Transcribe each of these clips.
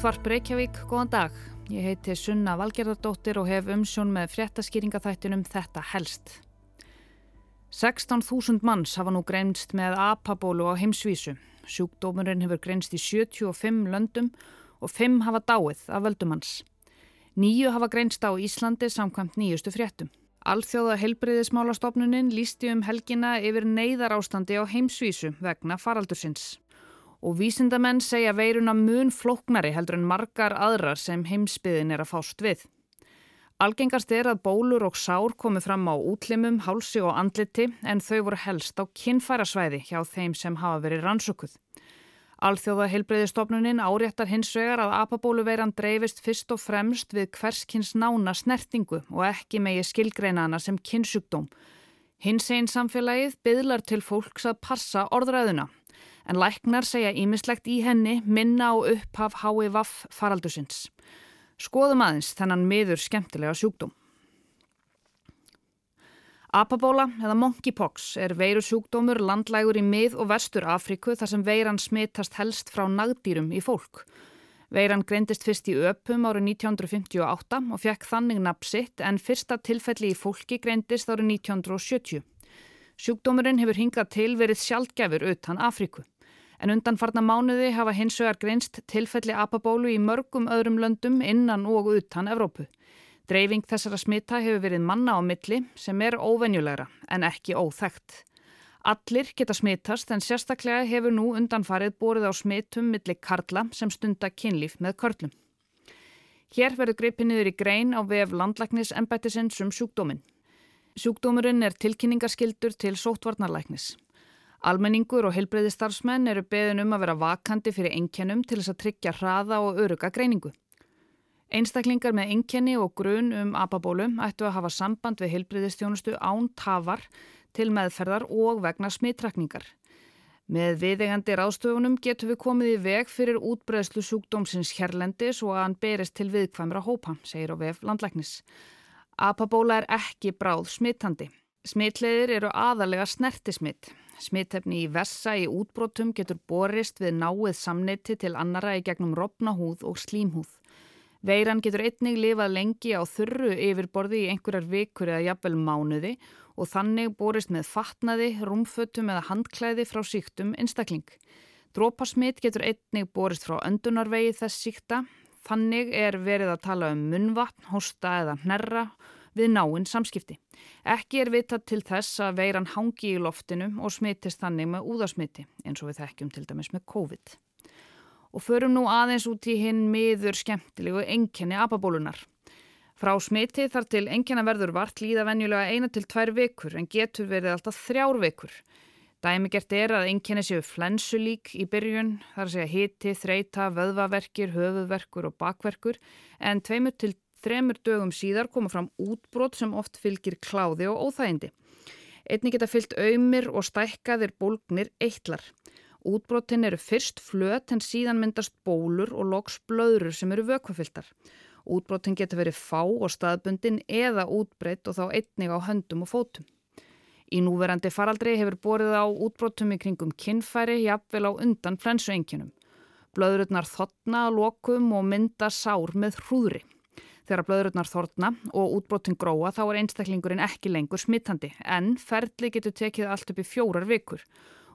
Útvarp Reykjavík, góðan dag. Ég heiti Sunna Valgerðardóttir og hef umsjón með fréttaskýringaþættinum Þetta helst. 16.000 manns hafa nú greinst með apabólu á heimsvísu. Sjúkdómurinn hefur greinst í 75 löndum og 5 hafa dáið af völdumanns. Nýju hafa greinst á Íslandi samkvæmt nýjustu fréttum. Alþjóða helbriðismálastofnunin lísti um helgina yfir neyðar ástandi á heimsvísu vegna faraldursins og vísindamenn segja veiruna mun flóknari heldur en margar aðrar sem heimsbyðin er að fást við. Algengast er að bólur og sár komi fram á útlimum, hálsi og andliti en þau voru helst á kinnfærasvæði hjá þeim sem hafa verið rannsökuð. Alþjóða heilbreyðistofnunin áréttar hins vegar að apabóluveiran dreifist fyrst og fremst við hverskins nána snertingu og ekki megi skilgreina hana sem kynnsjúkdóm. Hins einn samfélagið byðlar til fólks að passa orðræðuna en læknar segja ímislegt í henni minna á upphaf HIVAF faraldusins. Skoðum aðeins þennan miður skemmtilega sjúkdóm. Apabóla eða monkeypox er veiru sjúkdómur landlægur í mið- og vestur Afriku þar sem veiran smittast helst frá nagdýrum í fólk. Veiran greindist fyrst í öpum árið 1958 og fekk þannig napsitt en fyrsta tilfelli í fólki greindist árið 1970. Sjúkdómurinn hefur hingað til verið sjálfgefur utan Afriku en undan farna mánuði hafa hins vegar greinst tilfelli apabólu í mörgum öðrum löndum innan og utan Evrópu. Dreifing þessara smita hefur verið manna á milli sem er óvenjulegra en ekki óþægt. Allir geta smitast en sérstaklega hefur nú undanfarið borið á smitum milli karla sem stunda kynlíf með körlum. Hér verður greipið niður í grein á vef landlæknis embættisins um sjúkdóminn. Sjúkdómurinn er tilkynningarskildur til sótvarnarlæknis. Almenningur og heilbreyðistarfsmenn eru beðin um að vera vakandi fyrir einkennum til þess að tryggja hraða og öruga greiningu. Einstaklingar með einkenni og grun um apabólu ættu að hafa samband við heilbreyðistjónustu án tafar til meðferðar og vegna smittrakningar. Með viðegandi ráðstöfunum getur við komið í veg fyrir útbreðslu sjúkdómsins hérlendis og að hann berist til viðkvæmra hópa, segir á vef landlæknis. Apabóla er ekki bráð smittandi. Smittleðir eru aðalega snertismitt. Smittefni í vessa í útbrótum getur borist við náið samneiti til annara í gegnum ropnahúð og slímhúð. Veiran getur einnig lifað lengi á þurru yfirborði í einhverjar vikur eða jafnvel mánuði og þannig borist með fatnaði, rúmfötum eða handklæði frá síktum einstakling. Drópasmitt getur einnig borist frá öndunarvegi þess síkta. Þannig er verið að tala um munvatn, hosta eða hnerra við náinn samskipti. Ekki er vitað til þess að veiran hangi í loftinu og smittist þannig með úðasmiti eins og við þekkjum til dæmis með COVID. Og förum nú aðeins út í hinn miður skemmtilegu enkenni apabólunar. Frá smiti þar til enkenna verður vart líða venjulega eina til tvær vikur en getur verið alltaf þrjár vikur. Dæmigert er að enkenni séu flensulík í byrjun, þar að segja hiti, þreita, vöðvaverkir, höfuverkur og bakverkur en tveimur til Þremur dögum síðar koma fram útbrot sem oft fylgir kláði og óþægindi. Einni geta fyllt auðmir og stækkaðir bólgnir eitlar. Útbrotin eru fyrst flöt en síðan myndast bólur og loks blöðrur sem eru vökkvafylltar. Útbrotin geta verið fá og staðbundin eða útbreytt og þá einnig á höndum og fótum. Í núverandi faraldri hefur borið á útbrotum í kringum kinnfæri jafnvel á undan flensuengjunum. Blöðrurnar þotna, lokum og mynda sár með hrúðri. Þegar blöðurnar þorna og útbrotin gróa þá er einstaklingurinn ekki lengur smittandi en ferli getur tekið allt upp í fjórar vikur.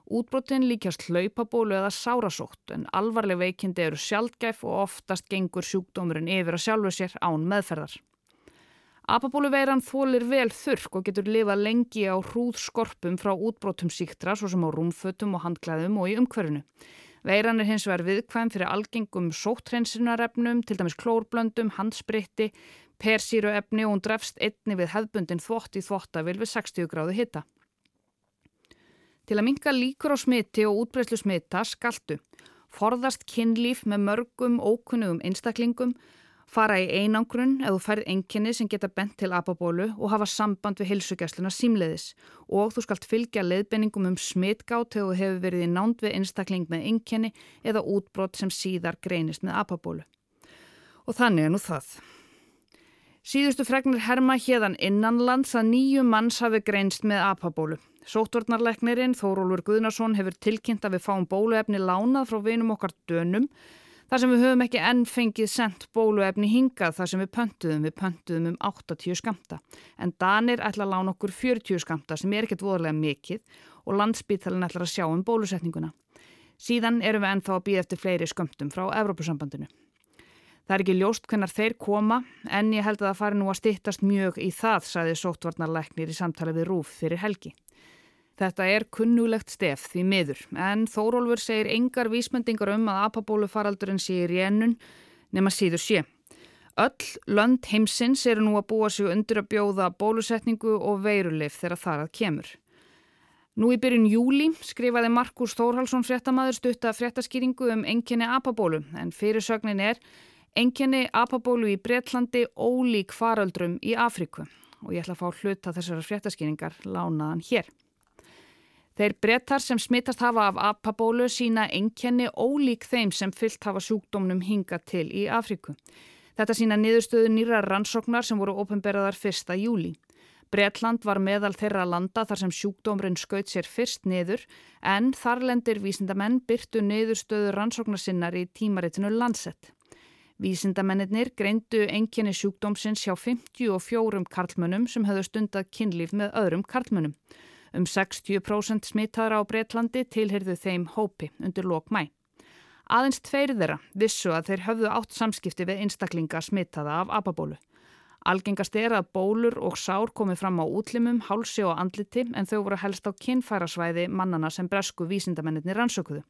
Útbrotin líkjast hlaupabólu eða sárasótt en alvarleg veikindi eru sjálfgæf og oftast gengur sjúkdómurinn yfir að sjálfu sér án meðferðar. Apabóluveiran þólir vel þurrk og getur lifað lengi á hrúðskorpum frá útbrotum síktra svo sem á rúmfötum og handklæðum og í umhverfinu. Veiran er hins vegar viðkvæm fyrir algengum sóttrensinarefnum, til dæmis klórblöndum, handspritti, persíruefni og hún drefst einni við hefbundin þvott í þvottavil við 60 gráðu hitta. Til að minka líkur á smiti og útbreyslu smita skaltu, forðast kynlíf með mörgum ókunnugum einstaklingum, fara í einangrun eða færð enginni sem geta bent til apabólu og hafa samband við hilsugjastluna símleiðis og þú skalt fylgja leiðbenningum um þú hefur verið í nánd við einstakling með enginni eða útbrott sem síðar greinist með apabólu. Og þannig er nú það. Síðustu fregnir herma hérðan innanlands að nýju manns hafi greinst með apabólu. Sótvarnarleiknirinn Þórólfur Guðnarsson hefur tilkynnt að við fáum bóluefni lánað frá vinum okkar dönum Þar sem við höfum ekki enn fengið sendt bóluefni hingað þar sem við pöntuðum, við pöntuðum um 80 skamta. En Danir ætla að lána okkur 40 skamta sem er ekkert voðarlega mikill og landsbyttalinn ætlar að sjá um bólusetninguna. Síðan erum við ennþá að býða eftir fleiri skamtum frá Evrópusambandinu. Það er ekki ljóst hvernar þeir koma en ég held að það fari nú að stittast mjög í það, saði sóttvarnarleiknir í samtali við Rúf fyrir helgi. Þetta er kunnulegt stef því miður en Þórólfur segir engar vísmendingar um að apabólufaraldurinn sé í rénun nema síður sé. Öll lönd heimsins eru nú að búa sig undir að bjóða bólusetningu og veirulif þegar það að kemur. Nú í byrjun júli skrifaði Markus Þórhalsson fréttamaður stutta fréttaskýringu um enginni apabólu en fyrirsögnin er enginni apabólu í Breitlandi ólík faraldrum í Afriku og ég ætla að fá hluta þessara fréttaskýringar lánaðan hér. Þeir brettar sem smittast hafa af apabólu sína enkenni ólík þeim sem fyllt hafa sjúkdómnum hinga til í Afriku. Þetta sína niðurstöðu nýra rannsóknar sem voru ofinberðar 1. júli. Bretland var meðal þeirra landa þar sem sjúkdómurinn skaut sér fyrst niður en þarlendir vísindamenn byrtu niðurstöðu rannsóknar sinnar í tímaritinu Lancet. Vísindamennir greindu enkenni sjúkdómsins hjá 54 karlmönnum sem höfðu stundað kynlíf með öðrum karlmönnum. Um 60% smittaðra á Breitlandi tilhyrðu þeim hópi undir lok mæ. Aðeins tveir þeirra vissu að þeir höfðu átt samskipti við einstaklinga smittaða af apabólu. Algengast er að bólur og sár komi fram á útlimum, hálsi og andliti en þau voru helst á kinnfærasvæði mannana sem bresku vísindamennir rannsökuðu.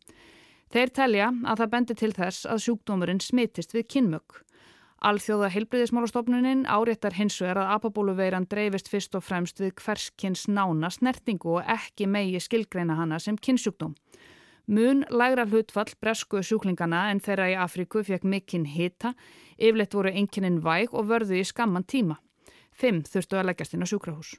Þeir telja að það bendi til þess að sjúkdómurinn smittist við kinnmögg. Alþjóða heilbriðismálastofnunin áréttar hins vegar að apabóluveiran dreifist fyrst og fremst við hverskins nána snertingu og ekki megi skilgreina hana sem kynnsjúkdóm. Mun lægra hlutfall bresku sjúklingana en þeirra í Afríku fekk mikinn hita, yfirleitt voru einnkinin væg og vörðu í skamman tíma. Fimm þurftu að leggjast inn á sjúkrahús.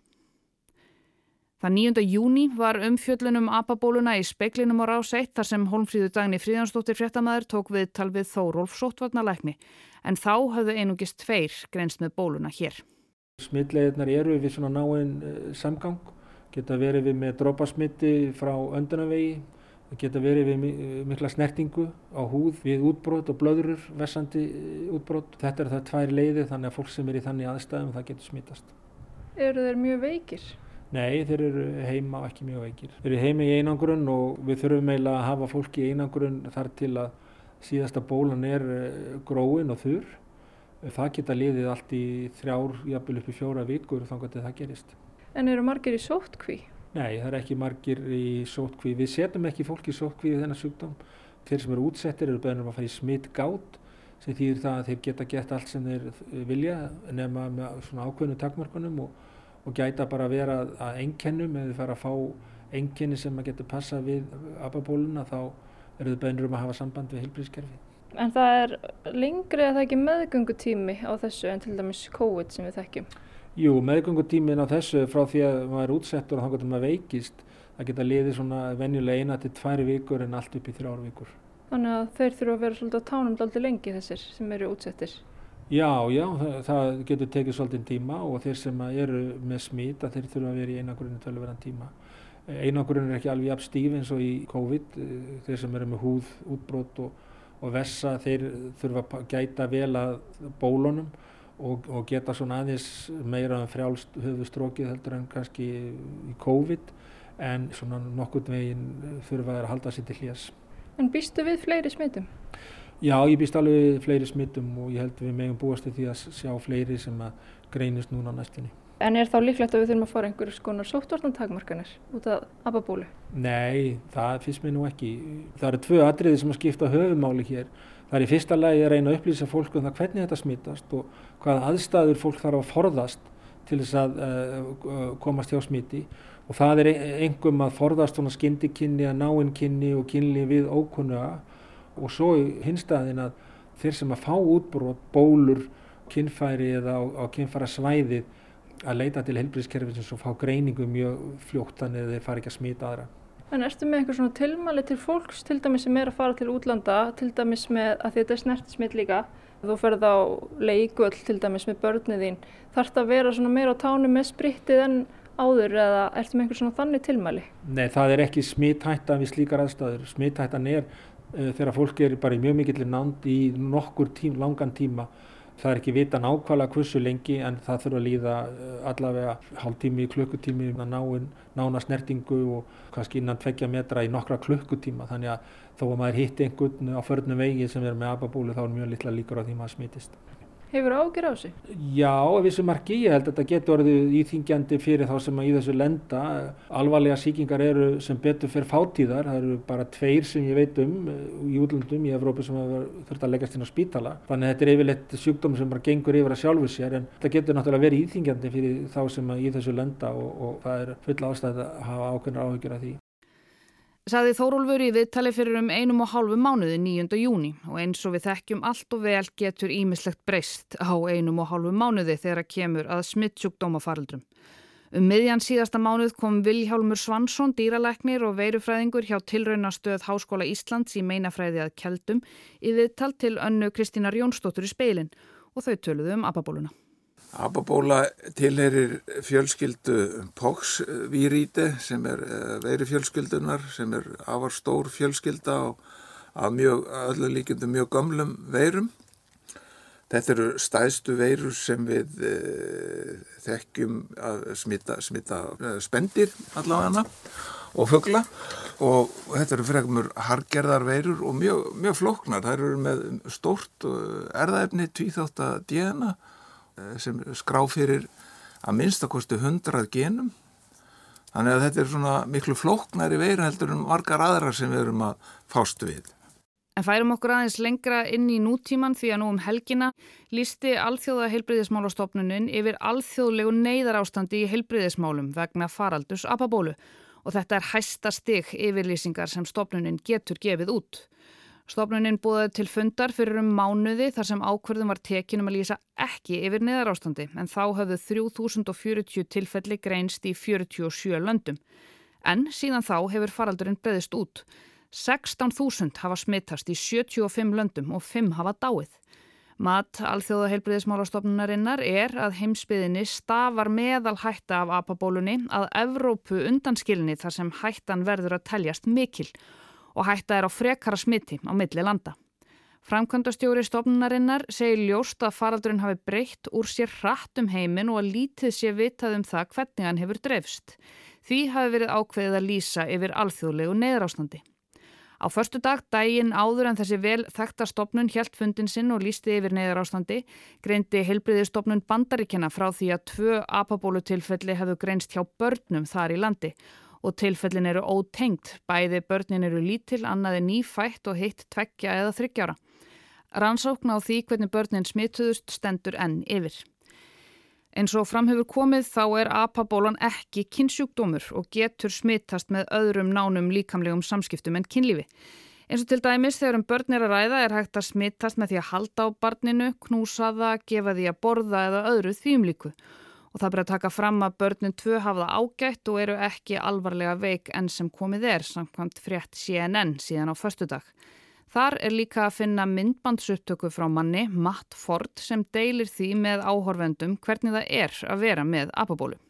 Það 9. júni var umfjöllunum apabóluna í speiklinum á rás 1 þar sem Holmfríður Dagni Fríðansdóttir fréttamaður tók við tal við Þórólf Sotvarnalækni en þá hafðu einungist tveir grenst með bóluna hér. Smittleginnar eru við svona náinn eh, samgang, geta verið við með drópasmitti frá öndunavegi, geta verið við mikla snertingu á húð við útbrót og blöðurur, vessandi eh, útbrót. Þetta er það tvær leiði þannig að fólk sem er í þannig aðstæðum það getur smittast. Eru þeir mjög veikir? Nei, þeir eru heima og ekki mjög veikir. Þeir eru heima í einangrun og við þurfum eiginlega að hafa fólki í einangrun þar til að síðasta bólan er eh, gróin og þurr. Það geta liðið allt í þrjár, jafnvel upp í fjóra vikur þannig að það gerist. En eru margir í sóttkví? Nei, það eru ekki margir í sóttkví. Við setjum ekki fólki í sóttkví við þennan sjúkdóm. Þeir sem eru útsettir eru beðnum að fara í smitt gátt sem þýðir það að þeir geta gett allt sem þeir vilja nema með svona ákveðnu takmörkunum og og gæta bara að vera að einkennum eða þið fara að fá einkenni sem að getur passa við apabóluna þá eru þið beinur um að hafa samband við heilbríðskerfi. En það er lengri að það ekki meðgöngutími á þessu en til dæmis COVID sem við þekkjum? Jú, meðgöngutímin á þessu frá því að maður er útsettur og þá getur maður veikist það geta liðið svona venjulega eina til tværi vikur en allt upp í þrjár vikur. Þannig að þeir þurfa að vera svolítið á tánum aldrei lengi þessir sem eru útsettir? Já, já, það, það getur tekið svolítið tíma og þeir sem eru með smít að þeir þurfa að vera í einangurinu tölverðan tíma. Einangurinu er ekki alveg jafn stíf eins og í COVID, þeir sem eru með húð, útbrót og, og vessa, þeir þurfa að gæta vel að bólunum og, og geta svona aðeins meira um frjálst höfustrókið heldur en kannski í COVID en svona nokkurt veginn þurfa að halda sér til hljás. En býstu við fleiri smitum? Já, ég býst alveg fleiri smittum og ég held við megum búast því að sjá fleiri sem að greinist núna næstinni. En er þá líklegt að við þurfum að fara einhverjum skonar sóttvartantakmarkanir út af ababólu? Nei, það finnst mér nú ekki. Það eru tvö atriði sem að skipta höfumáli hér. Það er í fyrsta lagi að reyna að upplýsa fólk um það hvernig þetta smittast og hvaða aðstæður fólk þarf að forðast til þess að uh, komast hjá smiti og það er engum að forðast svona skindikinni, að náinkinni og kynli við ókunnuga og svo hinstaðin að þeir sem að fá útbrót, bólur, kinnfæri eða á, á kinnfæra svæðið að leita til helbriðskerfisins og fá greiningu mjög fljótt þannig að þeir fari ekki að smita aðra. En erstu með eitthvað svona tilmæli til fólks, til dæmis sem er að fara til útlanda, til dæmis með að þetta er snertismitt líka, þú ferð á leikuöll til dæmis með börnið þín, þarf þetta að vera svona meira á tánu með sprittið en áður eða ertu með einhver svona þannig tilmæli? Nei, það er ekki smithætta við slíkar aðstæður. Smithættan er þegar fólk er bara í mjög mikillir nánd í nokkur tím, langan tíma það er ekki vita nákvæmlega hversu lengi en það þurfa að líða allavega hálftími, klukkutími að ná nána snertingu og kannski innan tveggja metra í nokkra klukkutíma þannig að þó að maður hitti einhvern á förnum vegi sem er með ababúlu þá er mjög litla líkur á því maður smitist. Hefur ágjur á þessu? Já, ef þessu marki, ég held að þetta getur orðið íþingjandi fyrir þá sem í þessu lenda. Alvarlega síkingar eru sem betur fyrir fátíðar, það eru bara tveir sem ég veit um eh, í útlöndum í Evrópu sem þurft að leggast inn á spítala. Þannig að þetta er yfirleitt sjúkdóm sem bara gengur yfir að sjálfu sér en þetta getur náttúrulega verið íþingjandi fyrir þá sem í þessu lenda og, og það er full ástæð að hafa ákveðnar áhyggjur af því. Saði Þórólfur í viðtali fyrir um einum og hálfu mánuði 9. júni og eins og við þekkjum allt og vel getur ímislegt breyst á einum og hálfu mánuði þegar að kemur að smittsjúkdómafaraldrum. Um miðjan síðasta mánuð kom Viljálmur Svansson, dýralæknir og veirufræðingur hjá tilraunastöð Háskóla Íslands í meinafræði að keldum í viðtal til önnu Kristínar Jónsdóttur í speilin og þau töluðu um ababóluna. Ababóla tilherir fjölskyldu POX-víríti sem er eh, veiri fjölskyldunar sem er afar stór fjölskylda og af mjög, öllu líkjöndu mjög gamlum veirum. Þetta eru stæðstu veirur sem við e, þekkjum að smita, smita eh, spendir allavega og fuggla og þetta eru frekmur hargerðar veirur og mjög, mjög flóknar. Það eru með stórt erðaefni, tvíþátt að djena sem skrá fyrir að minnstakosti hundrað genum þannig að þetta er svona miklu flóknari veira heldur en margar aðrar sem við erum að fást við. En færum okkur aðeins lengra inn í nútíman því að nú um helgina lísti alþjóða heilbriðismálastofnunin yfir alþjóðlegu neyðar ástandi í heilbriðismálum vegna faraldus apabólu og þetta er hæsta stig yfirlýsingar sem stofnunin getur gefið út. Stofnunin búðaði til fundar fyrir um mánuði þar sem ákverðum var tekinum að lýsa ekki yfir niðar ástandi en þá höfðu 3040 tilfelli greinst í 47 löndum. En síðan þá hefur faraldurinn breyðist út. 16.000 hafa smittast í 75 löndum og 5 hafa dáið. Mat alþjóða heilbriðismálastofnunarinnar er að heimsbyðinni stafar meðal hætta af apabólunni að Evrópu undanskilni þar sem hættan verður að teljast mikil og hætta er á frekara smiti á milli landa. Framkvæmdastjóri stofnunarinnar segir ljóst að faraldurinn hafi breytt úr sér hratt um heiminn og að lítið sé vitað um það hvernig hann hefur dreifst. Því hafi verið ákveðið að lýsa yfir alþjóðlegu neðrástandi. Á förstu dag, daginn áður en þessi vel þekta stopnun hjælt fundin sinn og lísti yfir neyðar ástandi, greindi heilbriðistofnun bandaríkjana frá því að tvö apabólutilfelli hefðu greinst hjá börnum þar í landi og tilfellin eru ótengt. Bæði börnin eru lítil, annaði nýfætt og heitt tveggja eða þryggjára. Rannsókn á því hvernig börnin smituðust stendur enn yfir. En svo framhefur komið þá er apabólan ekki kynnsjúkdómur og getur smittast með öðrum nánum líkamlegum samskiptum en kynlífi. En svo til dæmis þegar um börn er að ræða er hægt að smittast með því að halda á barninu, knúsa það, gefa því að borða eða öðru þvíumlíku og það ber að taka fram að börnun tvö hafa það ágætt og eru ekki alvarlega veik enn sem komið er, samkvæmt frétt CNN síðan á förstu dag. Þar er líka að finna myndbandsupptöku frá manni, Matt Ford, sem deilir því með áhorfendum hvernig það er að vera með apabólu.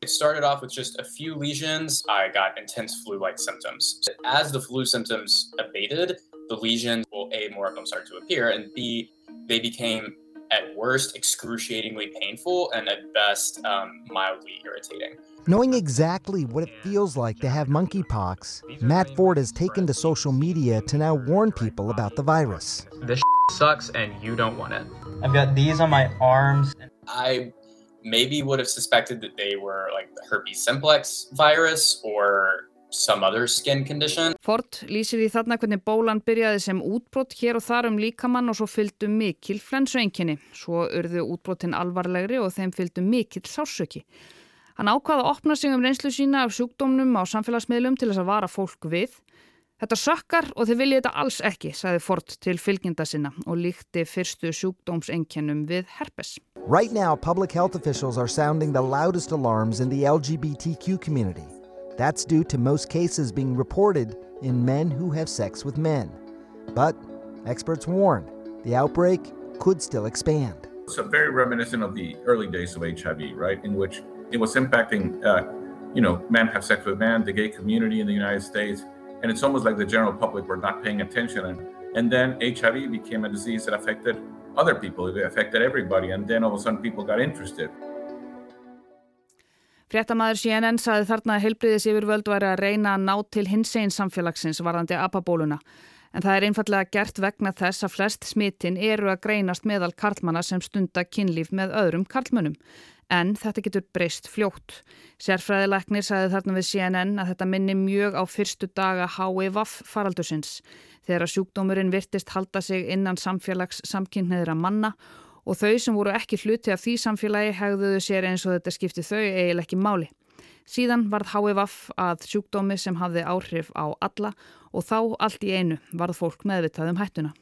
It started off with just a few lesions. I got intense flu-like symptoms. As the flu symptoms abated, the lesions, well, A, more of them started to appear, and B, they became at worst excruciatingly painful and at best um, mildly irritating. Knowing exactly what it feels like to have monkeypox, Matt Ford has taken to social media to now warn people about the virus. This sucks and you don't want it. I've got these on my arms. I maybe would have suspected that they were like the herpes simplex virus or some other skin condition. Ford lýsir í þarna hvernig bólan byrjaði sem útbrott hér og þar um líkamann og svo fylgdu mikil flensuenginni. Svo urðu útbrottin alvarlegri og þeim fylgdu mikil sásöki. Hann ákvaða að opna sig um reynslu sína af sjúkdómnum á samfélagsmiðlum til þess að vara fólk við. Þetta sökkar og þið viljið þetta alls ekki, sagði Ford til fylgjenda sinna og líkti fyrstu sjúkdómsenkennum við herpes. Right now, public health officials are sounding the loudest alarms in the LGBTQ community. That's due to most cases being reported in men who have sex with men. But experts warn the outbreak could still expand. It's very reminiscent of the early days of HIV, right? In which it was impacting, uh, you know, men have sex with men, the gay community in the United States. and it's almost like the general public were not paying attention. And, and then HIV became a disease that affected other people, it affected everybody, and then all of a sudden people got interested. Fréttamaður CNN saði þarna að heilbriðis yfirvöld væri að reyna að ná til hins einn samfélagsins varðandi apabóluna. En það er einfallega gert vegna þess að flest smitin eru að greinast meðal karlmanna sem stunda kynlíf með öðrum karlmönnum. En þetta getur breyst fljótt. Sérfræðilegnir saði þarna við CNN að þetta minni mjög á fyrstu daga HIV faraldusins. Þegar sjúkdómurinn virtist halda sig innan samfélags samkynneðra manna og þau sem voru ekki hluti af því samfélagi hegðuðu sér eins og þetta skipti þau eiginlega ekki máli. Síðan varð HVF að sjúkdómi sem hafði áhrif á alla og þá allt í einu varð fólk meðvitað um hættuna.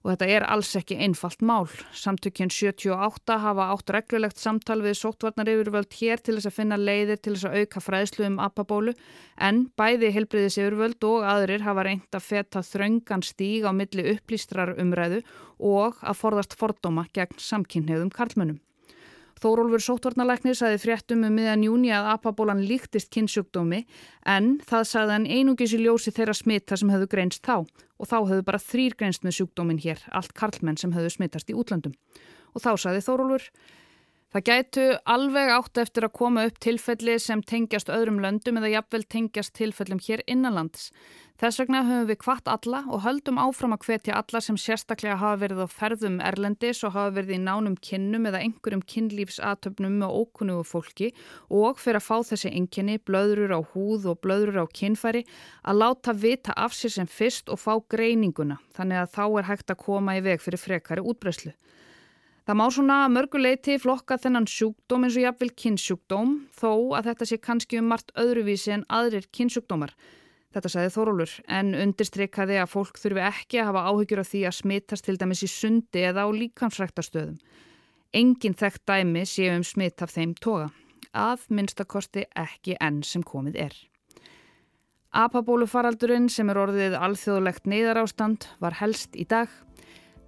Og þetta er alls ekki einfalt mál. Samtökjun 78 hafa átt reglulegt samtal við sóttvarnar yfirvöld hér til þess að finna leiðir til þess að auka fræðslu um apabólu en bæði helbriðis yfirvöld og aðrir hafa reynd að feta þröngan stíg á milli upplýstrar umræðu og að forðast fordóma gegn samkynniðum karlmönnum. Þórólfur sóttvarnalæknir saði fréttum um miðan júni að apabólan líktist kynnsjúkdómi en það saði hann einungis í ljósi þeirra smita sem höfðu greinst þá og þá höfðu bara þrýr greinst með sjúkdómin hér, allt karlmenn sem höfðu smitast í útlandum. Og þá saði Þórólfur Það gætu alveg átt eftir að koma upp tilfelli sem tengjast öðrum löndum eða jafnvel tengjast tilfellum hér innanlands. Þess vegna höfum við kvart alla og höldum áfram að hvetja alla sem sérstaklega hafa verið á ferðum erlendis og hafa verið í nánum kinnum eða einhverjum kinnlífsatöfnum með ókunnugu fólki og fyrir að fá þessi enginni, blöðrur á húð og blöðrur á kinnfæri, að láta vita af sér sem fyrst og fá greininguna þannig að þá er hægt að koma í veg fyrir frekari útbreyslu. Það má svona mörguleiti flokka þennan sjúkdóm eins og jafnvel kynnsjúkdóm þó að þetta sé kannski um margt öðruvísi en aðrir kynnsjúkdómar. Þetta sagði Þórólur en undirstreikaði að fólk þurfi ekki að hafa áhyggjur af því að smittast til dæmis í sundi eða á líkansræktastöðum. Engin þekkt dæmi séu um smitt af þeim toga. Að minnstakosti ekki enn sem komið er. Apabólufaraldurinn sem er orðið alþjóðlegt neyðarástand var helst í dag.